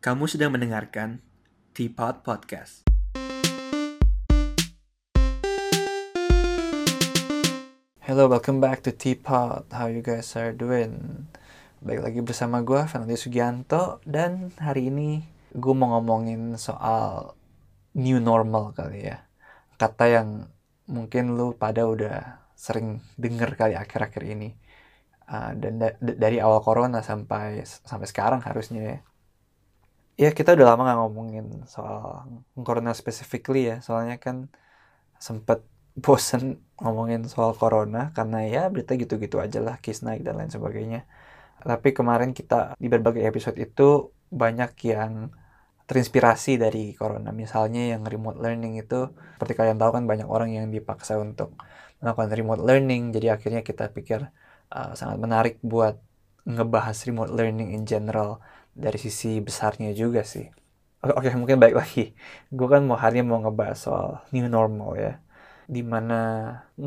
Kamu sedang mendengarkan Teapot Podcast. Hello, welcome back to Teapot. How you guys are doing? Baik lagi bersama gue, Fernando Sugianto. Dan hari ini gue mau ngomongin soal new normal kali ya. Kata yang mungkin lu pada udah sering denger kali akhir-akhir ini. Uh, dan da dari awal corona sampai sampai sekarang harusnya ya. Ya kita udah lama gak ngomongin soal corona specifically ya. Soalnya kan sempet bosen ngomongin soal corona karena ya berita gitu-gitu aja lah case naik dan lain sebagainya. Tapi kemarin kita di berbagai episode itu banyak yang terinspirasi dari corona. Misalnya yang remote learning itu seperti kalian tahu kan banyak orang yang dipaksa untuk melakukan remote learning. Jadi akhirnya kita pikir uh, sangat menarik buat ngebahas remote learning in general dari sisi besarnya juga sih. Oke, oke mungkin baik lagi. Gue kan mau hari mau ngebahas soal new normal ya. Di mana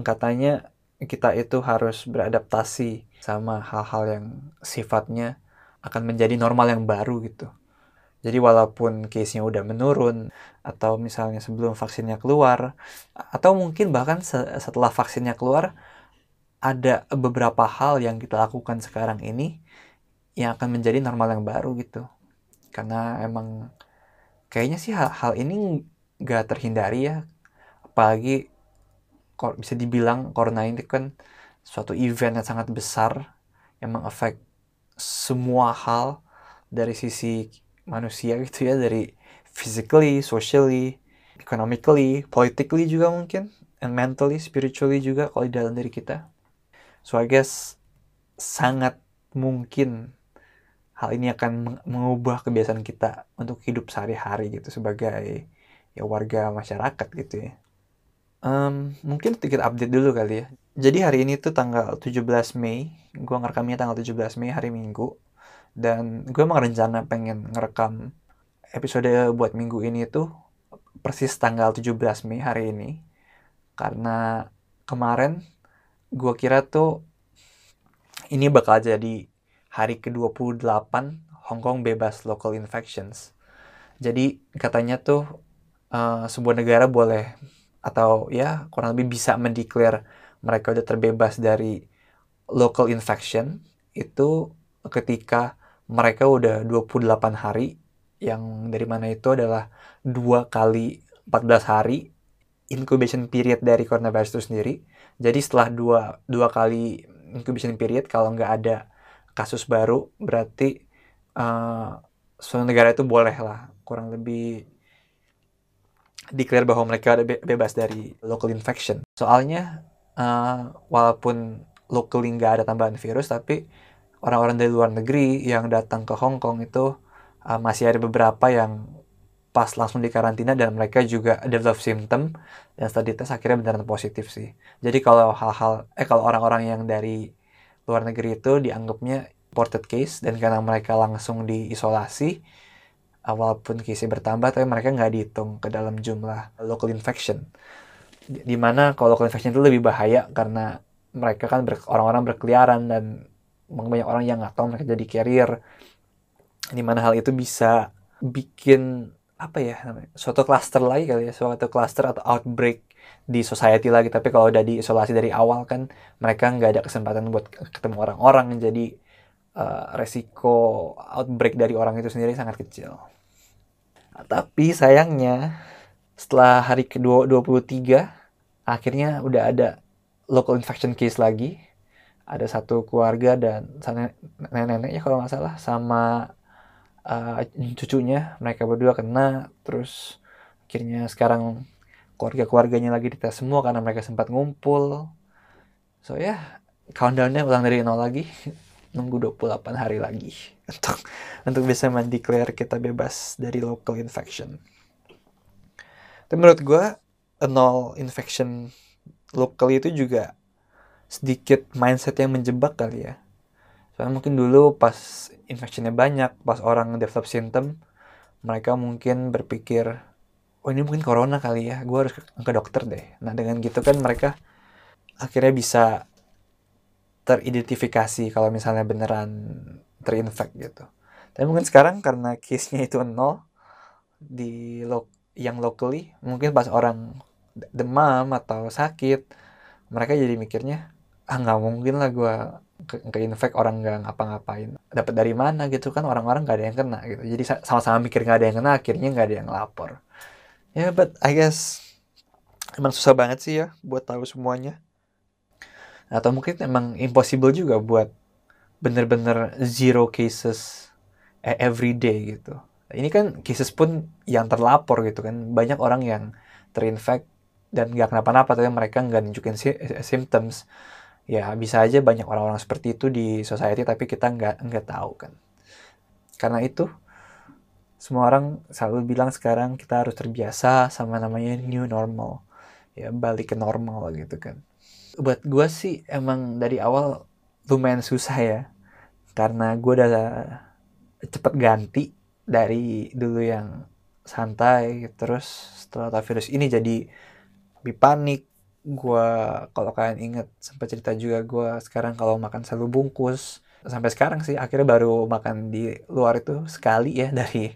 katanya kita itu harus beradaptasi sama hal-hal yang sifatnya akan menjadi normal yang baru gitu. Jadi walaupun case-nya udah menurun atau misalnya sebelum vaksinnya keluar atau mungkin bahkan setelah vaksinnya keluar ada beberapa hal yang kita lakukan sekarang ini yang akan menjadi normal yang baru gitu. Karena emang kayaknya sih hal-hal ini gak terhindari ya. Apalagi bisa dibilang corona ini kan suatu event yang sangat besar yang mengefek semua hal dari sisi manusia gitu ya dari physically, socially, economically, politically juga mungkin, and mentally, spiritually juga kalau di dalam diri kita. So I guess sangat mungkin hal ini akan mengubah kebiasaan kita untuk hidup sehari-hari gitu sebagai ya warga masyarakat gitu ya. Um, mungkin sedikit update dulu kali ya. Jadi hari ini tuh tanggal 17 Mei. Gue ngerekamnya tanggal 17 Mei hari Minggu. Dan gue emang rencana pengen ngerekam episode buat minggu ini tuh persis tanggal 17 Mei hari ini. Karena kemarin gue kira tuh ini bakal jadi hari ke-28 Hong Kong bebas local infections. Jadi katanya tuh uh, sebuah negara boleh atau ya kurang lebih bisa mendeklar mereka udah terbebas dari local infection itu ketika mereka udah 28 hari yang dari mana itu adalah dua kali 14 hari incubation period dari coronavirus itu sendiri. Jadi setelah dua, dua kali incubation period kalau nggak ada kasus baru berarti uh, suatu negara itu boleh lah kurang lebih declare bahwa mereka be bebas dari local infection. Soalnya uh, walaupun locally nggak ada tambahan virus, tapi orang-orang dari luar negeri yang datang ke Hong Kong itu uh, masih ada beberapa yang pas langsung di karantina dan mereka juga develop symptom dan setelah dites akhirnya beneran positif sih. Jadi kalau hal-hal eh kalau orang-orang yang dari luar negeri itu dianggapnya imported case dan karena mereka langsung diisolasi walaupun case bertambah tapi mereka nggak dihitung ke dalam jumlah local infection. Di mana kalau local infection itu lebih bahaya karena mereka kan ber, orang-orang berkeliaran dan banyak orang yang nggak tahu mereka jadi carrier. Di mana hal itu bisa bikin apa ya namanya suatu cluster lagi kali ya suatu cluster atau outbreak di society lagi tapi kalau udah diisolasi dari awal kan mereka nggak ada kesempatan buat ketemu orang-orang jadi uh, resiko outbreak dari orang itu sendiri sangat kecil. Tapi sayangnya setelah hari ke-23 akhirnya udah ada local infection case lagi. Ada satu keluarga dan nenek-neneknya kalau nggak salah sama uh, cucunya mereka berdua kena terus akhirnya sekarang keluarga-keluarganya lagi dites semua karena mereka sempat ngumpul. So ya, yeah, countdownnya ulang dari nol lagi nunggu 28 hari lagi untuk untuk bisa mendeklar kita bebas dari local infection. Tapi menurut gue nol infection lokal itu juga sedikit mindset yang menjebak kali ya. Soalnya mungkin dulu pas infectionnya banyak, pas orang develop symptom, mereka mungkin berpikir, oh ini mungkin corona kali ya, gue harus ke, ke dokter deh. Nah dengan gitu kan mereka akhirnya bisa teridentifikasi kalau misalnya beneran terinfek gitu. tapi mungkin sekarang karena case-nya itu nol di lo yang locally mungkin pas orang demam atau sakit mereka jadi mikirnya ah nggak mungkin lah gue ke, ke infect orang nggak ngapa-ngapain dapat dari mana gitu kan orang-orang nggak ada yang kena gitu jadi sama-sama mikir nggak ada yang kena akhirnya nggak ada yang lapor ya yeah, but I guess emang susah banget sih ya buat tahu semuanya. Atau mungkin emang impossible juga buat bener-bener zero cases e, every day gitu. Ini kan cases pun yang terlapor gitu kan. Banyak orang yang terinfect dan nggak kenapa-napa tapi mereka nggak nunjukin symptoms. Ya bisa aja banyak orang-orang seperti itu di society tapi kita nggak nggak tahu kan. Karena itu semua orang selalu bilang sekarang kita harus terbiasa sama namanya new normal. Ya balik ke normal gitu kan. Buat gue sih emang dari awal lumayan susah ya. Karena gue udah cepet ganti dari dulu yang santai terus setelah virus ini jadi lebih panik. Gue kalau kalian inget sempat cerita juga gue sekarang kalau makan selalu bungkus sampai sekarang sih akhirnya baru makan di luar itu sekali ya dari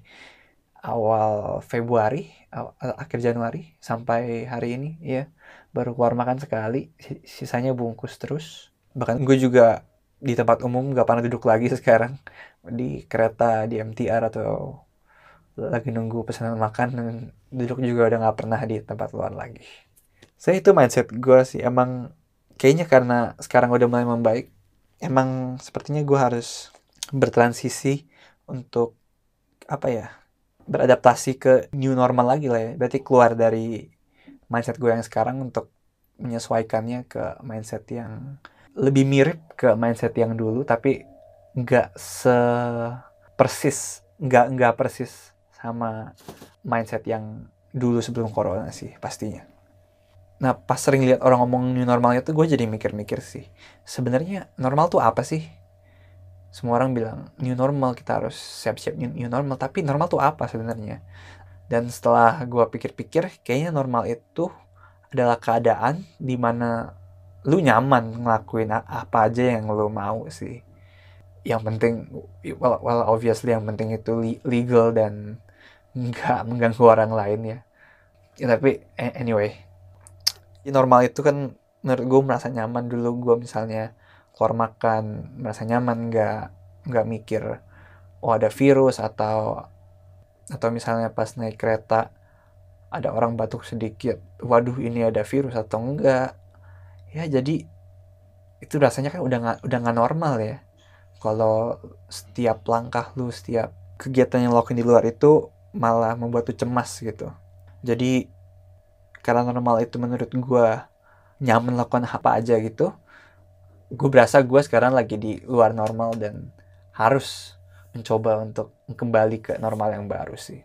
awal Februari akhir Januari sampai hari ini ya. Baru keluar makan sekali sisanya bungkus terus. Bahkan gue juga di tempat umum gak pernah duduk lagi sekarang. Di kereta di MTR atau lagi nunggu pesanan makan dan duduk juga udah gak pernah di tempat luar lagi. Saya itu mindset gue sih emang kayaknya karena sekarang udah mulai membaik emang sepertinya gue harus bertransisi untuk apa ya beradaptasi ke new normal lagi lah ya. Berarti keluar dari mindset gue yang sekarang untuk menyesuaikannya ke mindset yang lebih mirip ke mindset yang dulu tapi nggak se persis nggak nggak persis sama mindset yang dulu sebelum corona sih pastinya Nah pas sering lihat orang ngomong new normal itu gue jadi mikir-mikir sih. Sebenarnya normal tuh apa sih? Semua orang bilang new normal kita harus siap-siap new, new normal. Tapi normal tuh apa sebenarnya? Dan setelah gue pikir-pikir, kayaknya normal itu adalah keadaan di mana lu nyaman ngelakuin apa aja yang lu mau sih. Yang penting, well, well obviously yang penting itu legal dan nggak mengganggu orang lain ya. ya tapi anyway, normal itu kan menurut gue merasa nyaman dulu. Gue misalnya keluar makan merasa nyaman nggak nggak mikir oh ada virus atau atau misalnya pas naik kereta ada orang batuk sedikit waduh ini ada virus atau enggak ya jadi itu rasanya kan udah nggak udah nggak normal ya. Kalau setiap langkah lu setiap kegiatan yang lo lakuin di luar itu malah membuat tuh cemas gitu. Jadi karena normal itu menurut gue nyaman lakukan apa aja gitu gue berasa gue sekarang lagi di luar normal dan harus mencoba untuk kembali ke normal yang baru sih.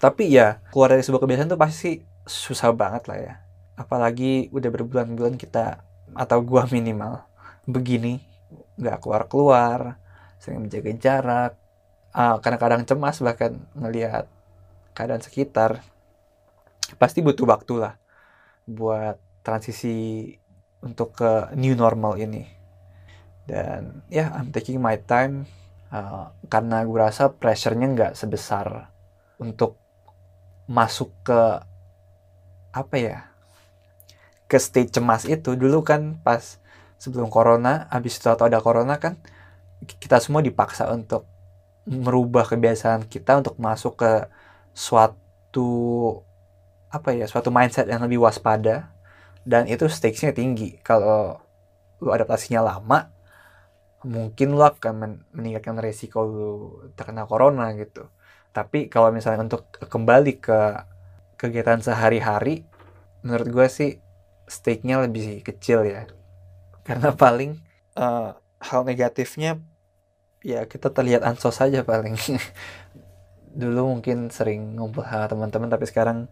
Tapi ya keluar dari sebuah kebiasaan tuh pasti susah banget lah ya. Apalagi udah berbulan-bulan kita atau gue minimal begini nggak keluar-keluar sering menjaga jarak uh, kadang-kadang cemas bahkan ngelihat keadaan sekitar pasti butuh waktu lah buat transisi untuk ke new normal ini. Dan ya yeah, I'm taking my time uh, karena gue rasa pressure-nya nggak sebesar untuk masuk ke apa ya ke state cemas itu. Dulu kan pas sebelum corona habis itu atau ada corona kan kita semua dipaksa untuk merubah kebiasaan kita untuk masuk ke suatu apa ya suatu mindset yang lebih waspada dan itu stakesnya tinggi. Kalau lu adaptasinya lama mungkin lu akan meningkatkan resiko lu terkena corona gitu. Tapi kalau misalnya untuk kembali ke kegiatan sehari-hari menurut gue sih stake-nya lebih kecil ya. Karena paling uh, hal negatifnya ya kita terlihat ansos saja paling. Dulu mungkin sering ngumpul sama teman-teman tapi sekarang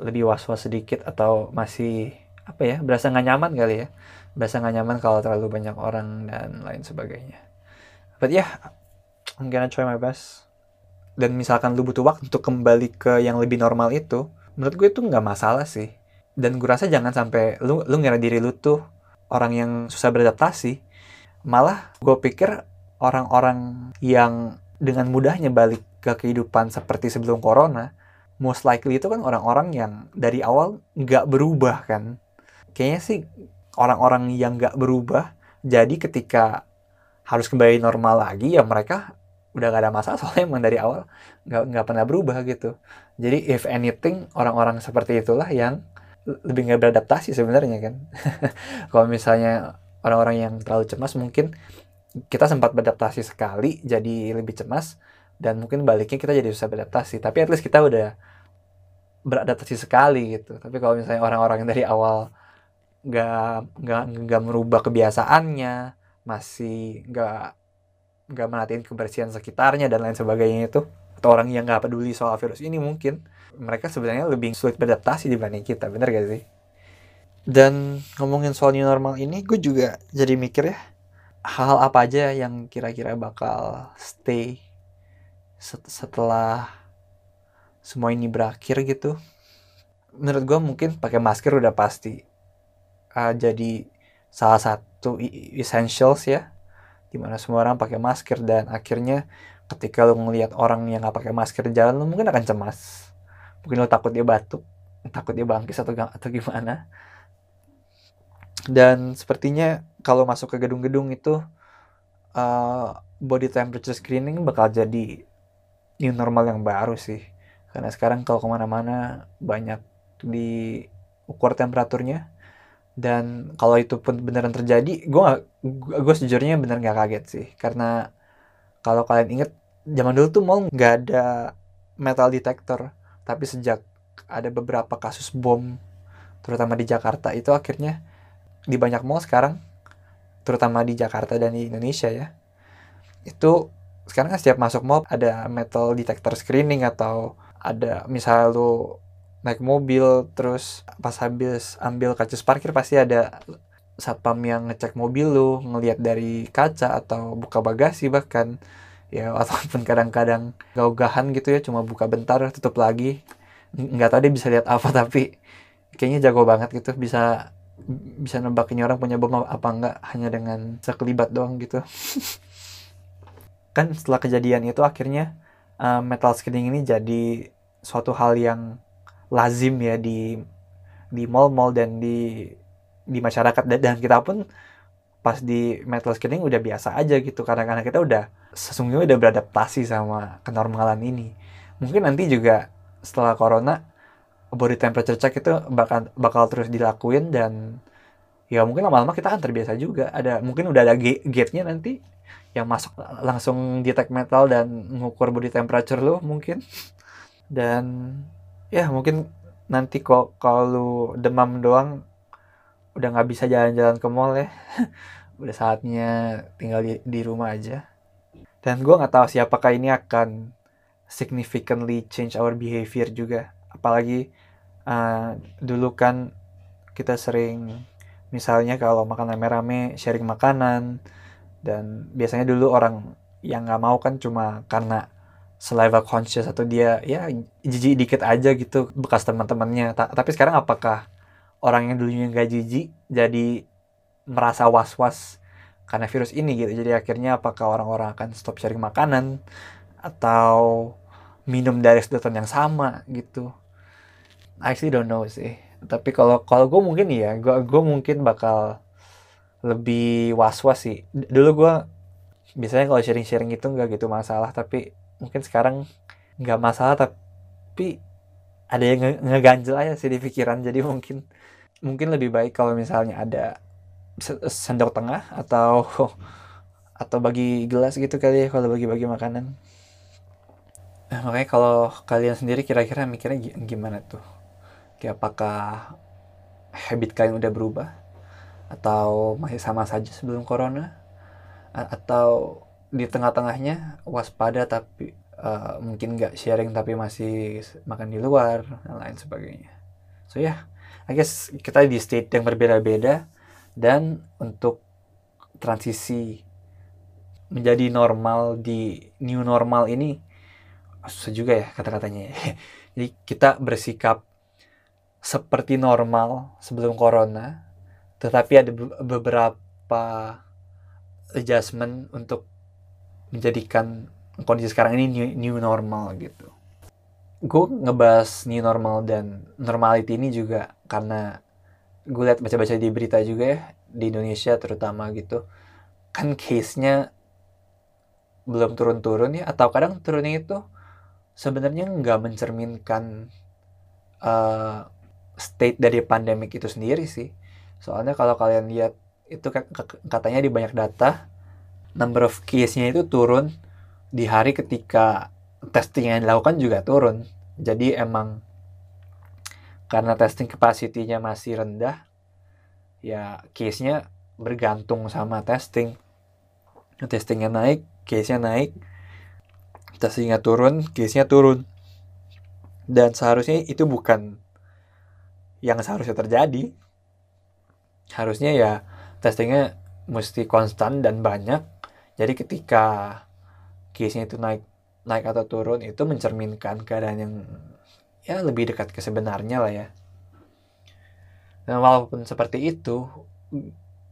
lebih was-was sedikit atau masih apa ya berasa nggak nyaman kali ya? Berasa nggak nyaman kalau terlalu banyak orang dan lain sebagainya. But yeah, I'm gonna try my best. Dan misalkan lu butuh waktu untuk kembali ke yang lebih normal itu menurut gue itu nggak masalah sih. Dan gue rasa jangan sampai lu lu ngira diri lu tuh orang yang susah beradaptasi. Malah gue pikir orang-orang yang dengan mudahnya balik ke kehidupan seperti sebelum corona, most likely itu kan orang-orang yang dari awal nggak berubah kan. Kayaknya sih orang-orang yang nggak berubah, jadi ketika harus kembali normal lagi ya mereka udah gak ada masalah soalnya emang dari awal nggak nggak pernah berubah gitu. Jadi if anything orang-orang seperti itulah yang lebih nggak beradaptasi sebenarnya kan. Kalau misalnya orang-orang yang terlalu cemas mungkin kita sempat beradaptasi sekali jadi lebih cemas dan mungkin baliknya kita jadi susah beradaptasi tapi at least kita udah beradaptasi sekali gitu. Tapi kalau misalnya orang-orang yang dari awal nggak nggak nggak merubah kebiasaannya masih nggak nggak merhatiin kebersihan sekitarnya dan lain sebagainya itu atau orang yang nggak peduli soal virus ini mungkin mereka sebenarnya lebih sulit beradaptasi dibanding kita bener gak sih? Dan ngomongin soal new normal ini gue juga jadi mikir ya hal apa aja yang kira-kira bakal stay setelah semua ini berakhir gitu menurut gue mungkin pakai masker udah pasti uh, jadi salah satu essentials ya di mana semua orang pakai masker. Dan akhirnya ketika lo ngelihat orang yang nggak pakai masker jalan lo mungkin akan cemas. Mungkin lo takut dia batuk takut dia bangkis atau atau gimana. Dan sepertinya kalau masuk ke gedung-gedung itu uh, body temperature screening bakal jadi new normal yang baru sih. Karena sekarang kalau ke mana-mana banyak diukur temperaturnya. Dan kalau itu pun beneran terjadi gue gue sejujurnya bener nggak kaget sih. Karena kalau kalian inget zaman dulu tuh mall nggak ada metal detector. Tapi sejak ada beberapa kasus bom terutama di Jakarta itu akhirnya di banyak mall sekarang terutama di Jakarta dan di Indonesia ya itu sekarang kan setiap masuk mall ada metal detector screening atau ada misal lu naik mobil terus pas habis ambil kaca parkir pasti ada satpam yang ngecek mobil lu ngelihat dari kaca atau buka bagasi bahkan. Ya ataupun kadang-kadang gaugahan gitu ya cuma buka bentar tutup lagi. Nggak tahu dia bisa lihat apa tapi kayaknya jago banget gitu. Bisa bisa nebak ini orang punya bom apa enggak hanya dengan sekelibat doang gitu kan setelah kejadian itu akhirnya uh, metal screening ini jadi suatu hal yang lazim ya di di mall-mall dan di di masyarakat. Dan kita pun pas di metal screening udah biasa aja gitu. Karena karena kita udah sesungguhnya udah beradaptasi sama kenormalan ini. Mungkin nanti juga setelah corona body temperature check itu bakal bakal terus dilakuin dan ya mungkin lama-lama kita akan terbiasa juga. Ada mungkin udah ada gate-nya nanti yang masuk langsung detect metal dan mengukur body temperature lo mungkin. Dan ya mungkin nanti kok kalau demam doang udah nggak bisa jalan-jalan ke mall ya. Udah saatnya tinggal di, di rumah aja. Dan gue nggak tahu siapakah ini akan significantly change our behavior juga. Apalagi uh, dulu kan kita sering misalnya kalau makan rame-rame sharing makanan dan biasanya dulu orang yang nggak mau kan cuma karena saliva conscious atau dia ya jijik dikit aja gitu bekas teman-temannya. Ta tapi sekarang apakah orang yang dulunya nggak jijik jadi merasa was-was karena virus ini gitu? Jadi akhirnya apakah orang-orang akan stop sharing makanan atau minum dari sedotan yang sama gitu? I actually don't know sih tapi kalau kalau gue mungkin ya gue gue mungkin bakal lebih was was sih dulu gue biasanya kalau sharing sharing itu nggak gitu masalah tapi mungkin sekarang nggak masalah tapi ada yang nge ngeganjel aja sih di pikiran. Jadi mungkin mungkin lebih baik kalau misalnya ada sendok tengah atau atau bagi gelas gitu kali ya kalau bagi-bagi makanan. Nah, makanya kalau kalian sendiri kira-kira mikirnya gimana tuh kayak apakah habit kalian udah berubah? Atau masih sama saja sebelum corona? Atau di tengah-tengahnya waspada tapi uh, mungkin nggak sharing tapi masih makan di luar dan lain sebagainya. So ya yeah, I guess kita di state yang berbeda-beda dan untuk transisi menjadi normal di new normal ini susah juga ya kata-katanya. Jadi kita bersikap seperti normal sebelum corona, tetapi ada beberapa adjustment untuk menjadikan kondisi sekarang ini new, new normal gitu. Gue ngebahas new normal dan normality ini juga karena gue lihat baca-baca di berita juga ya di Indonesia terutama gitu. Kan case-nya belum turun-turun ya atau kadang turunnya itu sebenarnya nggak mencerminkan uh, state dari pandemik itu sendiri sih. Soalnya kalau kalian lihat itu katanya di banyak data number of case-nya itu turun di hari ketika testing yang dilakukan juga turun. Jadi emang karena testing capacity-nya masih rendah ya case-nya bergantung sama testing. Testingnya naik case-nya naik testingnya turun case-nya turun. Dan seharusnya itu bukan yang seharusnya terjadi. Harusnya ya testingnya mesti konstan dan banyak. Jadi ketika case-nya itu naik naik atau turun itu mencerminkan keadaan yang ya lebih dekat ke sebenarnya lah ya. Dan walaupun seperti itu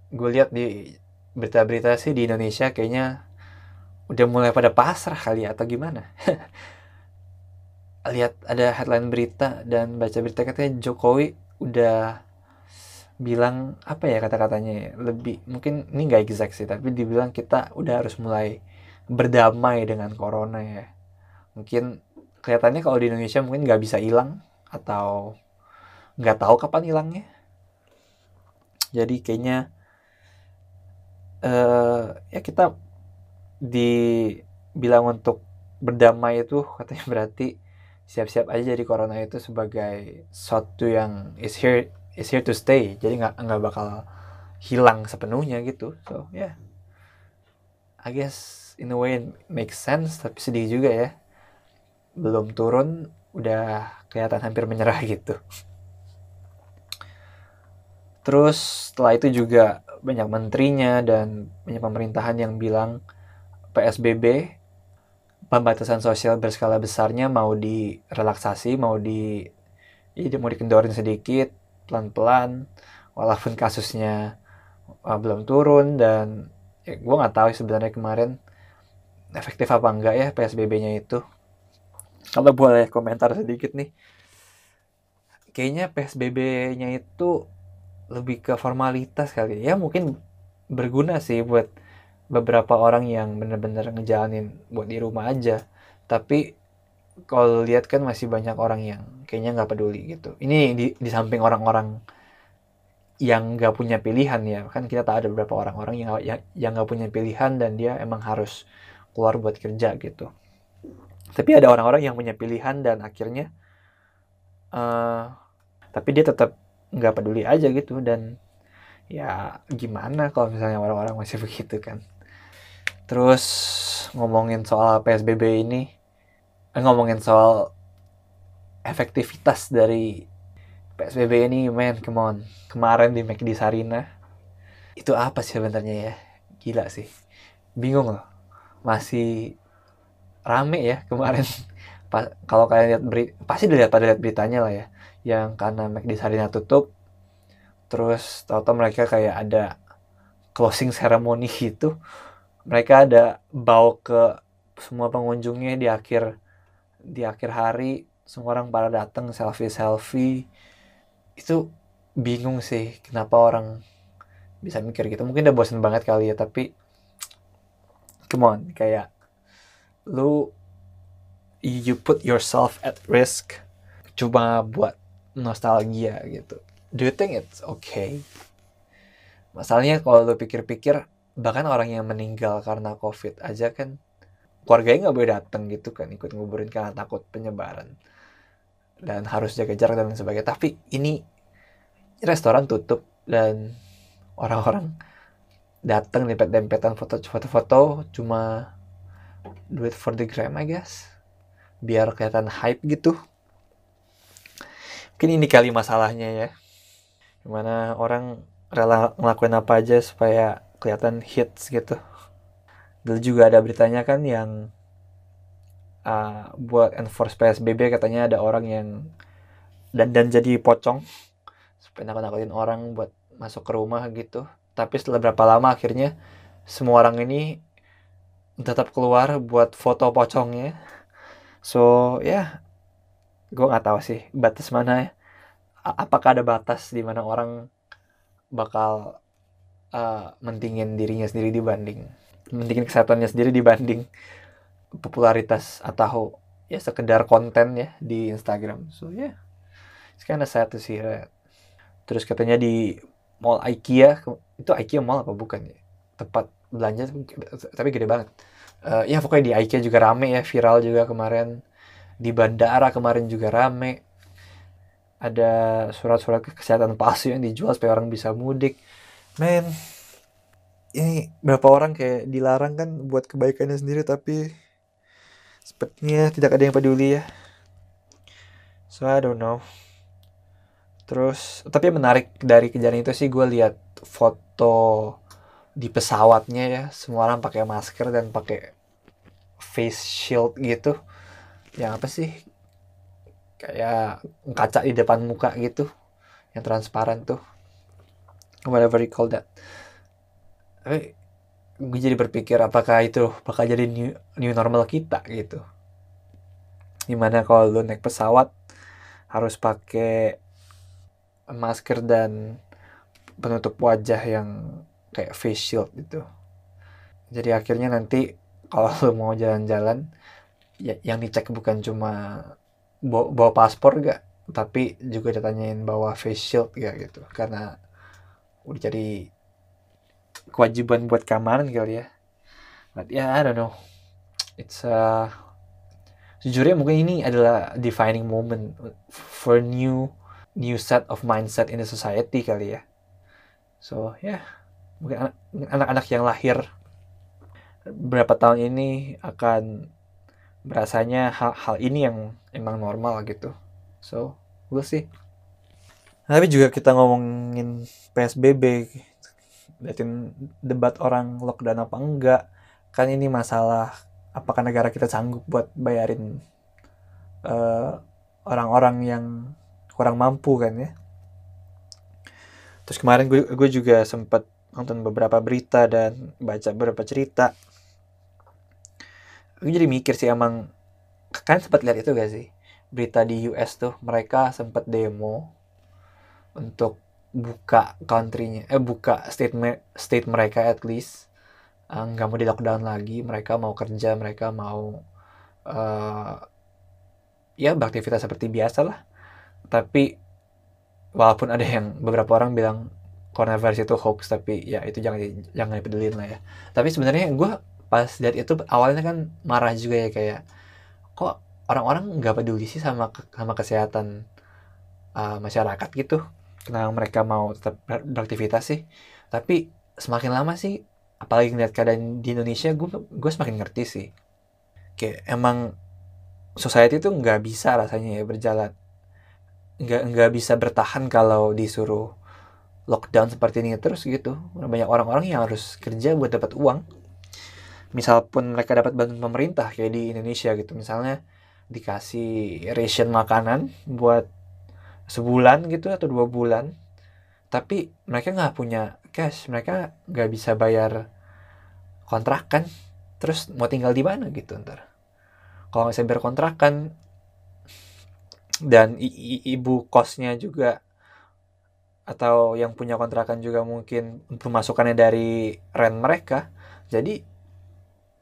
gue lihat di berita-berita sih di Indonesia kayaknya udah mulai pada pasrah kali ya, atau gimana lihat ada headline berita dan baca berita katanya Jokowi udah bilang apa ya kata-katanya ya, lebih mungkin ini nggak exact sih tapi dibilang kita udah harus mulai berdamai dengan corona ya. Mungkin kelihatannya kalau di Indonesia mungkin nggak bisa hilang atau nggak tahu kapan hilangnya. Jadi kayaknya uh, ya kita dibilang untuk berdamai itu katanya berarti siap-siap aja jadi corona itu sebagai suatu yang is here is here to stay. Jadi nggak nggak bakal hilang sepenuhnya gitu. So yeah. I guess in a way it makes sense tapi sedih juga ya. Belum turun udah kelihatan hampir menyerah gitu. Terus setelah itu juga banyak menterinya dan banyak pemerintahan yang bilang PSBB pembatasan sosial berskala besarnya mau direlaksasi, mau di ya, mau dikendorin sedikit, pelan-pelan, walaupun kasusnya uh, belum turun dan ya, gue nggak tahu sebenarnya kemarin efektif apa enggak ya PSBB-nya itu. Kalau boleh komentar sedikit nih, kayaknya PSBB-nya itu lebih ke formalitas kali ya mungkin berguna sih buat beberapa orang yang bener-bener ngejalanin buat di rumah aja. Tapi kalau lihat kan masih banyak orang yang kayaknya nggak peduli gitu. Ini di, di samping orang-orang yang nggak punya pilihan ya. Kan kita tahu ada beberapa orang-orang yang yang yang nggak punya pilihan dan dia emang harus keluar buat kerja gitu. Tapi ada orang-orang yang punya pilihan dan akhirnya uh, tapi dia tetap nggak peduli aja gitu. Dan ya gimana kalau misalnya orang-orang masih begitu kan terus ngomongin soal PSBB ini eh, ngomongin soal efektivitas dari PSBB ini man come on. Kemarin di McD Sarina itu apa sih sebenarnya ya? Gila sih. Bingung loh. Masih rame ya kemarin. Kalau kalian lihat beri pasti udah lihat pada lihat beritanya lah ya. Yang karena McD Sarina tutup terus tahu-tahu mereka kayak ada closing ceremony gitu mereka ada bawa ke semua pengunjungnya di akhir di akhir hari semua orang pada datang selfie selfie itu bingung sih kenapa orang bisa mikir gitu. Mungkin udah bosan banget kali ya tapi come on kayak lu you put yourself at risk cuma buat nostalgia gitu. Do you think it's okay? Masalahnya kalau lo pikir-pikir bahkan orang yang meninggal karena covid aja kan keluarganya nggak boleh datang gitu kan ikut nguburin karena takut penyebaran. Dan harus jaga jarak dan sebagainya. Tapi ini restoran tutup dan orang-orang datang dempet-dempetan foto-foto cuma do it for the gram I guess. Biar kelihatan hype gitu. Mungkin ini kali masalahnya ya. Gimana orang rela ngelakuin apa aja supaya kelihatan hits gitu. Dulu juga ada beritanya kan yang uh, buat enforce PSBB katanya ada orang yang dan dan jadi pocong. Supaya nakut-nakutin orang buat masuk ke rumah gitu. Tapi setelah berapa lama akhirnya semua orang ini tetap keluar buat foto pocongnya. So ya yeah, gue nggak tahu sih batas mana ya. Apakah ada batas di mana orang bakal uh, mentingin dirinya sendiri dibanding mentingin kesehatannya sendiri dibanding popularitas atau ya sekedar konten ya di Instagram. So ya yeah, it's kinda sad to see that. Terus katanya di mall IKEA itu IKEA mall apa bukan ya? Tempat belanja tapi gede banget. Uh, ya pokoknya di IKEA juga rame ya viral juga kemarin. Di bandara kemarin juga rame. Ada surat-surat kesehatan palsu yang dijual supaya orang bisa mudik men ini berapa orang kayak dilarang kan buat kebaikannya sendiri tapi sepertinya tidak ada yang peduli ya. So I don't know. Terus tapi menarik dari kejadian itu sih gue lihat foto di pesawatnya ya. Semua orang pakai masker dan pakai face shield gitu. Yang apa sih? Kayak kaca di depan muka gitu yang transparan tuh whatever you call that. Tapi gue jadi berpikir apakah itu bakal jadi new, new normal kita gitu. Gimana kalau lu naik pesawat harus pakai masker dan penutup wajah yang kayak face shield gitu. Jadi akhirnya nanti kalau lo mau jalan-jalan ya, yang dicek bukan cuma bawa, bawa paspor gak tapi juga ditanyain bawa face shield gak gitu. Karena udah jadi kewajiban buat keamanan kali ya. But yeah, I don't know. It's uh jujurnya mungkin ini adalah defining moment for new new set of mindset in the society kali ya. So yeah. Mungkin anak-anak yang lahir berapa tahun ini akan berasanya hal-hal ini yang emang normal gitu. So gue sih tapi juga kita ngomongin PSBB liatin debat orang lockdown apa enggak. Kan ini masalah apakah negara kita sanggup buat bayarin uh, orang-orang yang kurang mampu kan ya. Terus kemarin gue gue juga sempat nonton beberapa berita dan baca beberapa cerita. Gue jadi mikir sih emang kan sempat lihat itu gak sih? Berita di US tuh mereka sempat demo untuk buka countrynya eh buka state state mereka at least. Eh, nggak uh, mau di lockdown lagi mereka mau kerja mereka mau uh, ya beraktivitas seperti biasa lah. Tapi walaupun ada yang beberapa orang bilang coronavirus itu hoax tapi ya itu jangan jangan dipedulin lah ya. Tapi sebenarnya gue pas lihat itu awalnya kan marah juga ya kayak kok orang-orang nggak peduli sih sama sama kesehatan uh, masyarakat gitu kenapa mereka mau tetap beraktivitas sih. Tapi semakin lama sih apalagi ngeliat keadaan di Indonesia gue gue semakin ngerti sih. Kayak emang society itu nggak bisa rasanya ya berjalan. Nggak nggak bisa bertahan kalau disuruh lockdown seperti ini terus gitu. Banyak orang-orang yang harus kerja buat dapat uang. Misal pun mereka dapat bantuan pemerintah kayak di Indonesia gitu. Misalnya dikasih ration makanan buat sebulan gitu atau dua bulan tapi mereka nggak punya cash mereka nggak bisa bayar kontrakan terus mau tinggal di mana gitu ntar? Kalau nggak bisa bayar kontrakan dan ibu kosnya juga atau yang punya kontrakan juga mungkin pemasukannya dari rent mereka. Jadi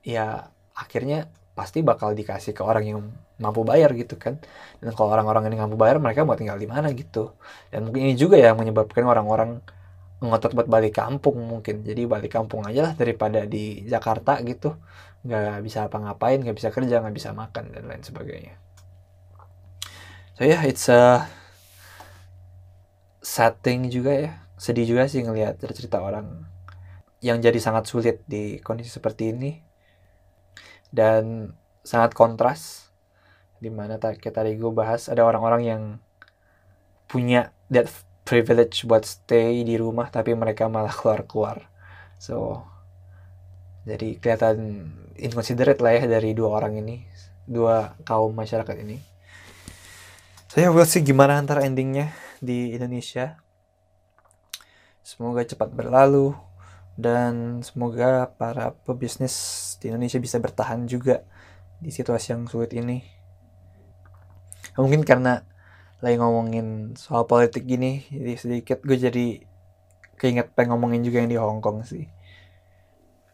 ya akhirnya pasti bakal dikasih ke orang yang mampu bayar gitu kan. Dan kalau orang-orang ini mampu bayar mereka mau tinggal di mana gitu. Dan mungkin ini juga yang menyebabkan orang-orang ngotot buat balik kampung mungkin. Jadi balik kampung aja lah daripada di Jakarta gitu. Nggak bisa apa-ngapain nggak bisa kerja nggak bisa makan dan lain sebagainya. So yeah it's a setting juga ya. Sedih juga sih ngelihat cerita orang yang jadi sangat sulit di kondisi seperti ini dan sangat kontras di mana kayak tadi gue bahas ada orang-orang yang punya that privilege buat stay di rumah tapi mereka malah keluar-keluar so jadi kelihatan inconsiderate lah ya dari dua orang ini dua kaum masyarakat ini saya so, we'll see gimana antara endingnya di Indonesia. Semoga cepat berlalu dan semoga para pebisnis di Indonesia bisa bertahan juga di situasi yang sulit ini. Mungkin karena lagi ngomongin soal politik gini jadi sedikit gue jadi keinget pengen ngomongin juga yang di Hong Kong sih.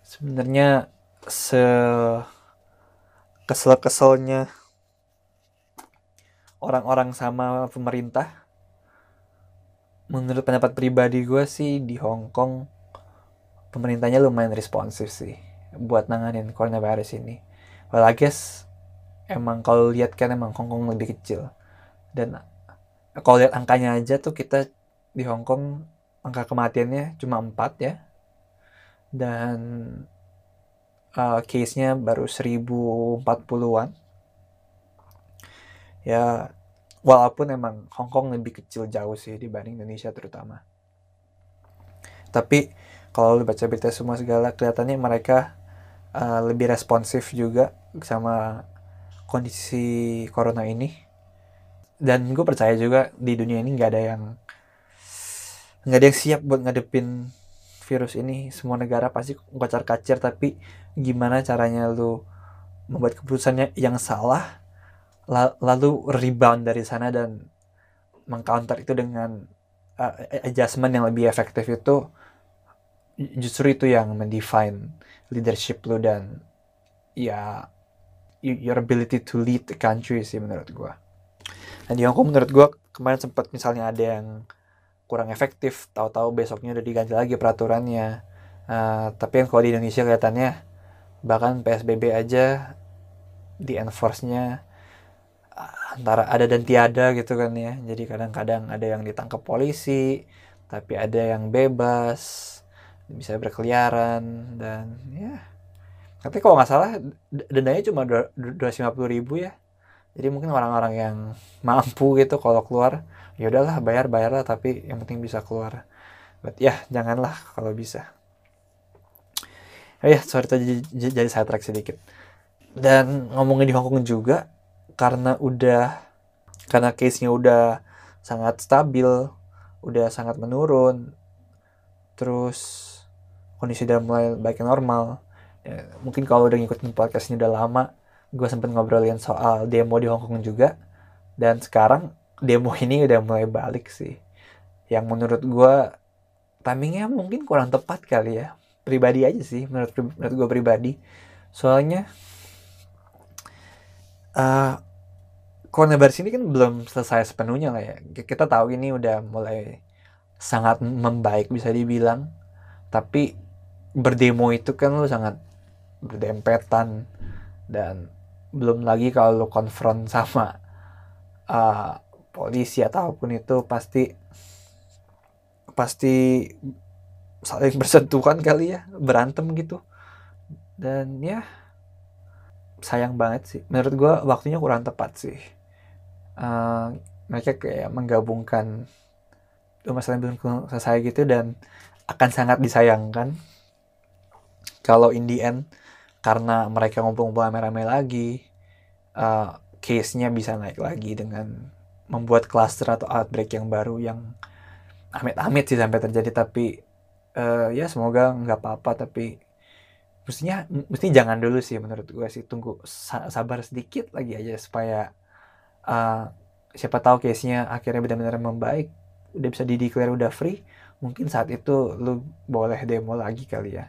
Sebenarnya se kesel-keselnya orang-orang sama pemerintah menurut pendapat pribadi gue sih di Hong Kong pemerintahnya lumayan responsif sih buat nanganin coronavirus ini. Well, I guess emang kalau lihat kan emang Hong Kong lebih kecil. Dan kalau lihat angkanya aja tuh kita di Hong Kong angka kematiannya cuma 4 ya. Dan uh, case-nya baru 1040-an ya walaupun emang Hong Kong lebih kecil jauh sih dibanding Indonesia terutama. Tapi kalau lu baca berita semua segala kelihatannya mereka uh, lebih responsif juga sama kondisi corona ini. Dan gue percaya juga di dunia ini nggak ada yang nggak ada yang siap buat ngadepin virus ini. Semua negara pasti kocar kacir tapi gimana caranya lu membuat keputusannya yang salah lalu rebound dari sana dan mengcounter itu dengan uh, adjustment yang lebih efektif itu justru itu yang mendefine leadership lo dan ya your ability to lead the country sih menurut gue. Dan di Hongkong menurut gue kemarin sempat misalnya ada yang kurang efektif, tahu-tahu besoknya udah diganti lagi peraturannya. Uh, tapi yang kalau di Indonesia kelihatannya bahkan PSBB aja di enforce-nya uh, antara ada dan tiada gitu kan ya. Jadi kadang-kadang ada yang ditangkap polisi, tapi ada yang bebas bisa berkeliaran dan ya. Tapi kalau nggak salah dendanya cuma dua puluh ribu ya. Jadi mungkin orang-orang yang mampu gitu kalau keluar ya udahlah bayar bayar lah tapi yang penting bisa keluar. But ya janganlah kalau bisa. Oh ya sorry tadi jadi saya track sedikit. Dan ngomongin di Hongkong juga karena udah karena case nya udah sangat stabil udah sangat menurun terus kondisi udah mulai baik normal. Ya, mungkin kalau udah ngikutin podcastnya udah lama gue sempet ngobrolin soal demo di Hongkong juga. Dan sekarang demo ini udah mulai balik sih. Yang menurut gue timingnya mungkin kurang tepat kali ya. Pribadi aja sih menurut menurut gue pribadi. Soalnya uh, coronavirus ini kan belum selesai sepenuhnya lah ya. Kita tahu ini udah mulai sangat membaik bisa dibilang. Tapi berdemo itu kan lu sangat berdempetan. Dan belum lagi kalau lu konfront sama uh, polisi ataupun itu pasti pasti saling bersentuhan kali ya berantem gitu. Dan ya sayang banget sih. Menurut gue waktunya kurang tepat sih. Uh, mereka kayak menggabungkan masalah belum selesai gitu dan akan sangat disayangkan kalau in the end karena mereka ngumpul-ngumpul rame-rame lagi uh, case-nya bisa naik lagi dengan membuat cluster atau outbreak yang baru yang amit-amit sih sampai terjadi. Tapi uh, ya semoga nggak apa-apa. Tapi mestinya mesti jangan dulu sih menurut gue sih. Tunggu sabar sedikit lagi aja supaya uh, siapa tahu case-nya akhirnya benar-benar membaik udah bisa di declare udah free mungkin saat itu lu boleh demo lagi kali ya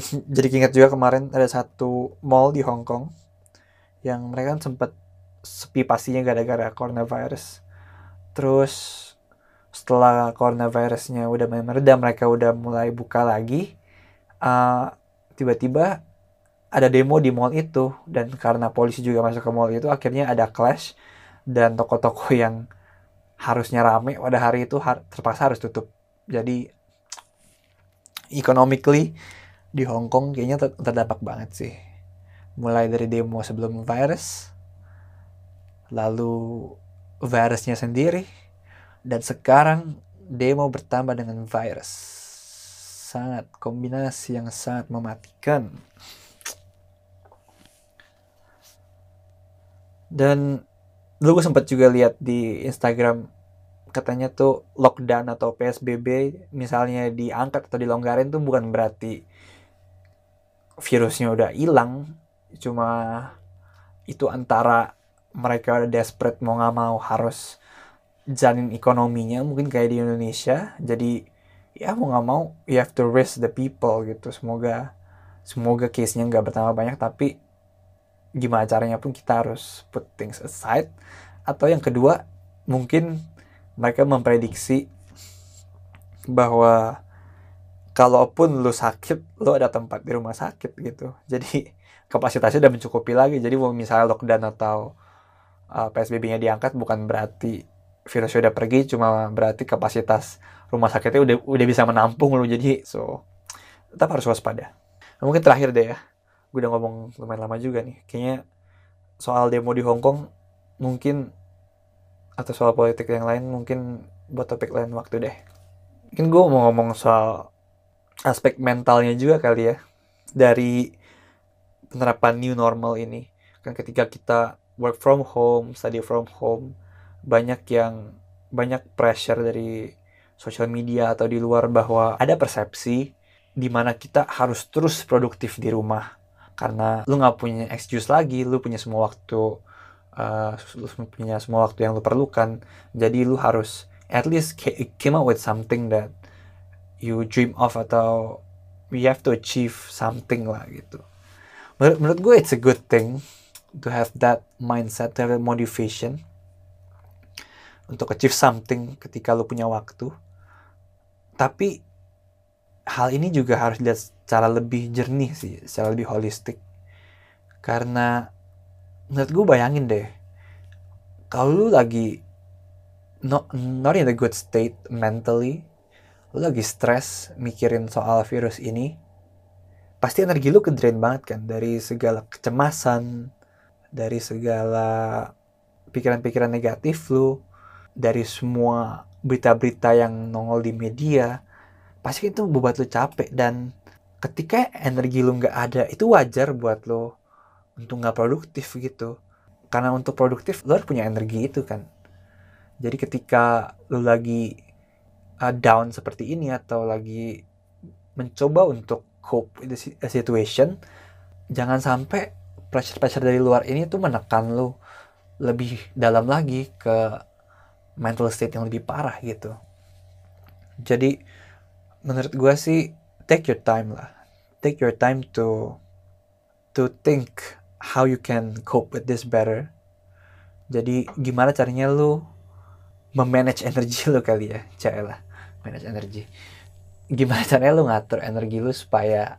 jadi ingat juga kemarin ada satu mall di Hong Kong yang mereka kan sempat sepi pastinya gara-gara coronavirus. Terus setelah coronavirusnya udah mulai mereda, mereka udah mulai buka lagi. tiba tiba-tiba ada demo di mall itu dan karena polisi juga masuk ke mall itu akhirnya ada clash dan toko-toko yang harusnya rame pada hari itu terpaksa harus tutup. Jadi economically di Hong Kong kayaknya ter terdampak banget sih. Mulai dari demo sebelum virus, lalu virusnya sendiri, dan sekarang demo bertambah dengan virus. Sangat kombinasi yang sangat mematikan. Dan dulu gue sempat juga lihat di Instagram katanya tuh lockdown atau PSBB misalnya diangkat atau dilonggarin tuh bukan berarti virusnya udah hilang cuma itu antara mereka udah desperate mau nggak mau harus janin ekonominya mungkin kayak di Indonesia. Jadi ya mau nggak mau you have to risk the people gitu. Semoga semoga case nya nggak bertambah banyak tapi gimana caranya pun kita harus put things aside. Atau yang kedua mungkin mereka memprediksi bahwa kalaupun lu sakit lu ada tempat di rumah sakit gitu. Jadi kapasitasnya udah mencukupi lagi. Jadi mau misalnya lockdown atau uh, PSBB-nya diangkat bukan berarti virusnya udah pergi cuma berarti kapasitas rumah sakitnya udah udah bisa menampung lu. Jadi so tetap harus waspada. Nah, mungkin terakhir deh ya. Gue udah ngomong lumayan lama juga nih. Kayaknya soal demo di Hong Kong mungkin atau soal politik yang lain mungkin buat topik lain waktu deh. Mungkin gue mau ngomong soal aspek mentalnya juga kali ya dari penerapan new normal ini. Kan ketika kita work from home study from home banyak yang banyak pressure dari sosial media atau di luar bahwa ada persepsi di mana kita harus terus produktif di rumah. Karena lu nggak punya excuse lagi lu punya semua waktu uh, lu punya semua waktu yang lu perlukan. Jadi lu harus at least came up with something that you dream of atau you have to achieve something lah gitu menurut, menurut gue it's a good thing to have that mindset to have that motivation untuk achieve something ketika lu punya waktu tapi hal ini juga harus dilihat secara lebih jernih sih, secara lebih holistik. Karena menurut gue bayangin deh, kalau lu lagi not, not in a good state mentally, lu lagi stres mikirin soal virus ini, pasti energi lu ke drain banget kan? Dari segala kecemasan, dari segala pikiran-pikiran negatif lu, dari semua berita-berita yang nongol di media, pasti itu membuat lu capek. Dan ketika energi lu nggak ada itu wajar buat lo untuk nggak produktif gitu. Karena untuk produktif lo harus punya energi itu kan. Jadi ketika lo lagi uh, down seperti ini atau lagi mencoba untuk cope with the situation jangan sampai pressure-pressure dari luar ini tuh menekan lo lebih dalam lagi ke mental state yang lebih parah gitu. Jadi menurut gue sih take your time lah. Take your time to to think how you can cope with this better. Jadi gimana caranya lu memanage energi lu kali ya cek lah manage energi. Gimana caranya lu ngatur energi lu supaya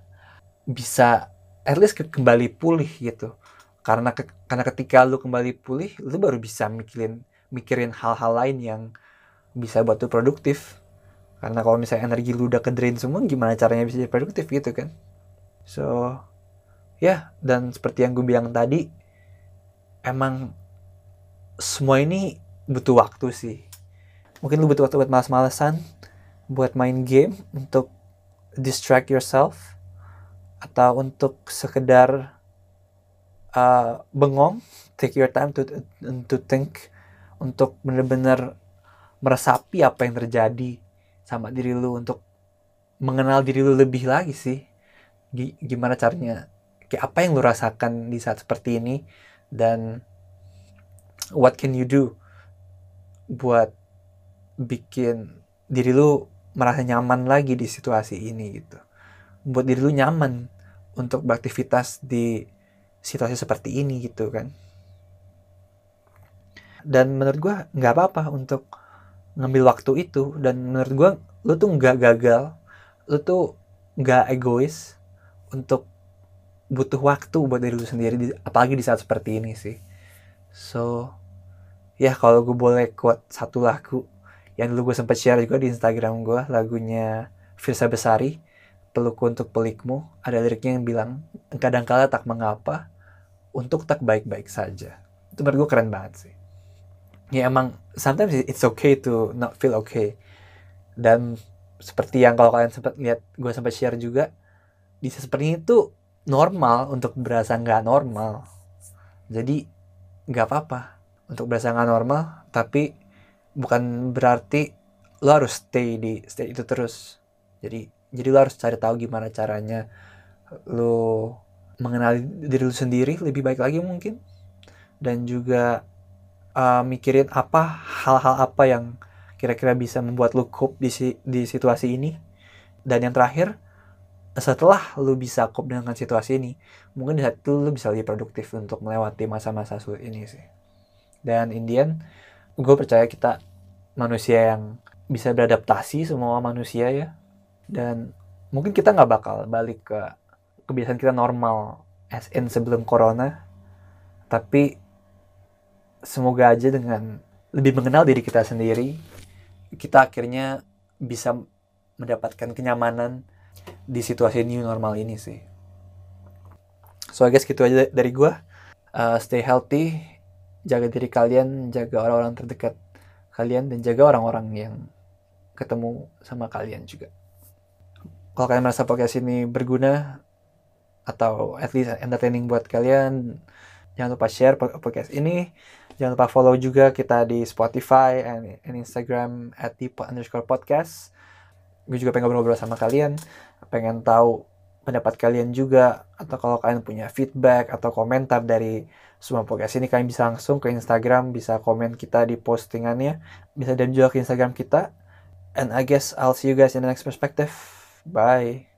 bisa at least kembali pulih gitu? Karena ke, karena ketika lu kembali pulih lu baru bisa mikirin mikirin hal-hal lain yang bisa buat lu produktif. Karena kalau misalnya energi lu udah ke drain semua gimana caranya bisa jadi produktif gitu kan? So ya yeah, dan seperti yang gue bilang tadi emang semua ini butuh waktu sih. Mungkin lu butuh waktu buat malas-malesan buat main game untuk distract yourself atau untuk sekedar uh, bengong take your time to to think untuk benar-benar meresapi apa yang terjadi sama diri lu untuk mengenal diri lu lebih lagi sih. Gimana caranya? Kayak apa yang lu rasakan di saat seperti ini? Dan what can you do buat bikin diri lu merasa nyaman lagi di situasi ini gitu. Buat diri lu nyaman untuk beraktivitas di situasi seperti ini gitu kan. Dan menurut gue nggak apa-apa untuk ngambil waktu itu. Dan menurut gue lu tuh nggak gagal. Lu tuh nggak egois untuk butuh waktu buat diri lu sendiri apalagi di saat seperti ini sih. So ya kalau gue boleh quote satu lagu yang dulu gue sempat share juga di Instagram gue lagunya Firsa Besari pelukku untuk pelikmu. Ada liriknya yang bilang kadang kala tak mengapa untuk tak baik-baik saja. Itu menurut gue keren banget sih. Ya emang sometimes it's okay to not feel okay. Dan seperti yang kalau kalian sempat lihat gue sempat share juga di seperti itu normal untuk berasa nggak normal. Jadi nggak apa-apa. Untuk berasa nggak normal tapi bukan berarti lo harus stay di stay itu terus. Jadi jadi lo harus cari tahu gimana caranya lu mengenali diri lu sendiri lebih baik lagi mungkin. Dan juga uh, mikirin apa hal-hal apa yang kira-kira bisa membuat lu cope di di situasi ini. Dan yang terakhir setelah lu bisa cope dengan situasi ini mungkin di saat itu lu bisa lebih produktif untuk melewati masa-masa sulit ini sih. Dan Indian gue percaya kita manusia yang bisa beradaptasi semua manusia ya. Dan mungkin kita nggak bakal balik ke kebiasaan kita normal as in sebelum corona. Tapi semoga aja dengan lebih mengenal diri kita sendiri kita akhirnya bisa mendapatkan kenyamanan di situasi new normal ini sih. So I guess gitu aja dari gue uh, stay healthy jaga diri kalian jaga orang-orang terdekat kalian dan jaga orang-orang yang ketemu sama kalian juga. Kalau kalian merasa podcast ini berguna atau at least entertaining buat kalian jangan lupa share podcast ini. Jangan lupa follow juga kita di Spotify and, Instagram at underscore podcast. Gue juga pengen ngobrol-ngobrol sama kalian pengen tahu pendapat kalian juga atau kalau kalian punya feedback atau komentar dari semua podcast ini kalian bisa langsung ke Instagram bisa komen kita di postingannya bisa dan juga ke Instagram kita and I guess I'll see you guys in the next perspective Bye.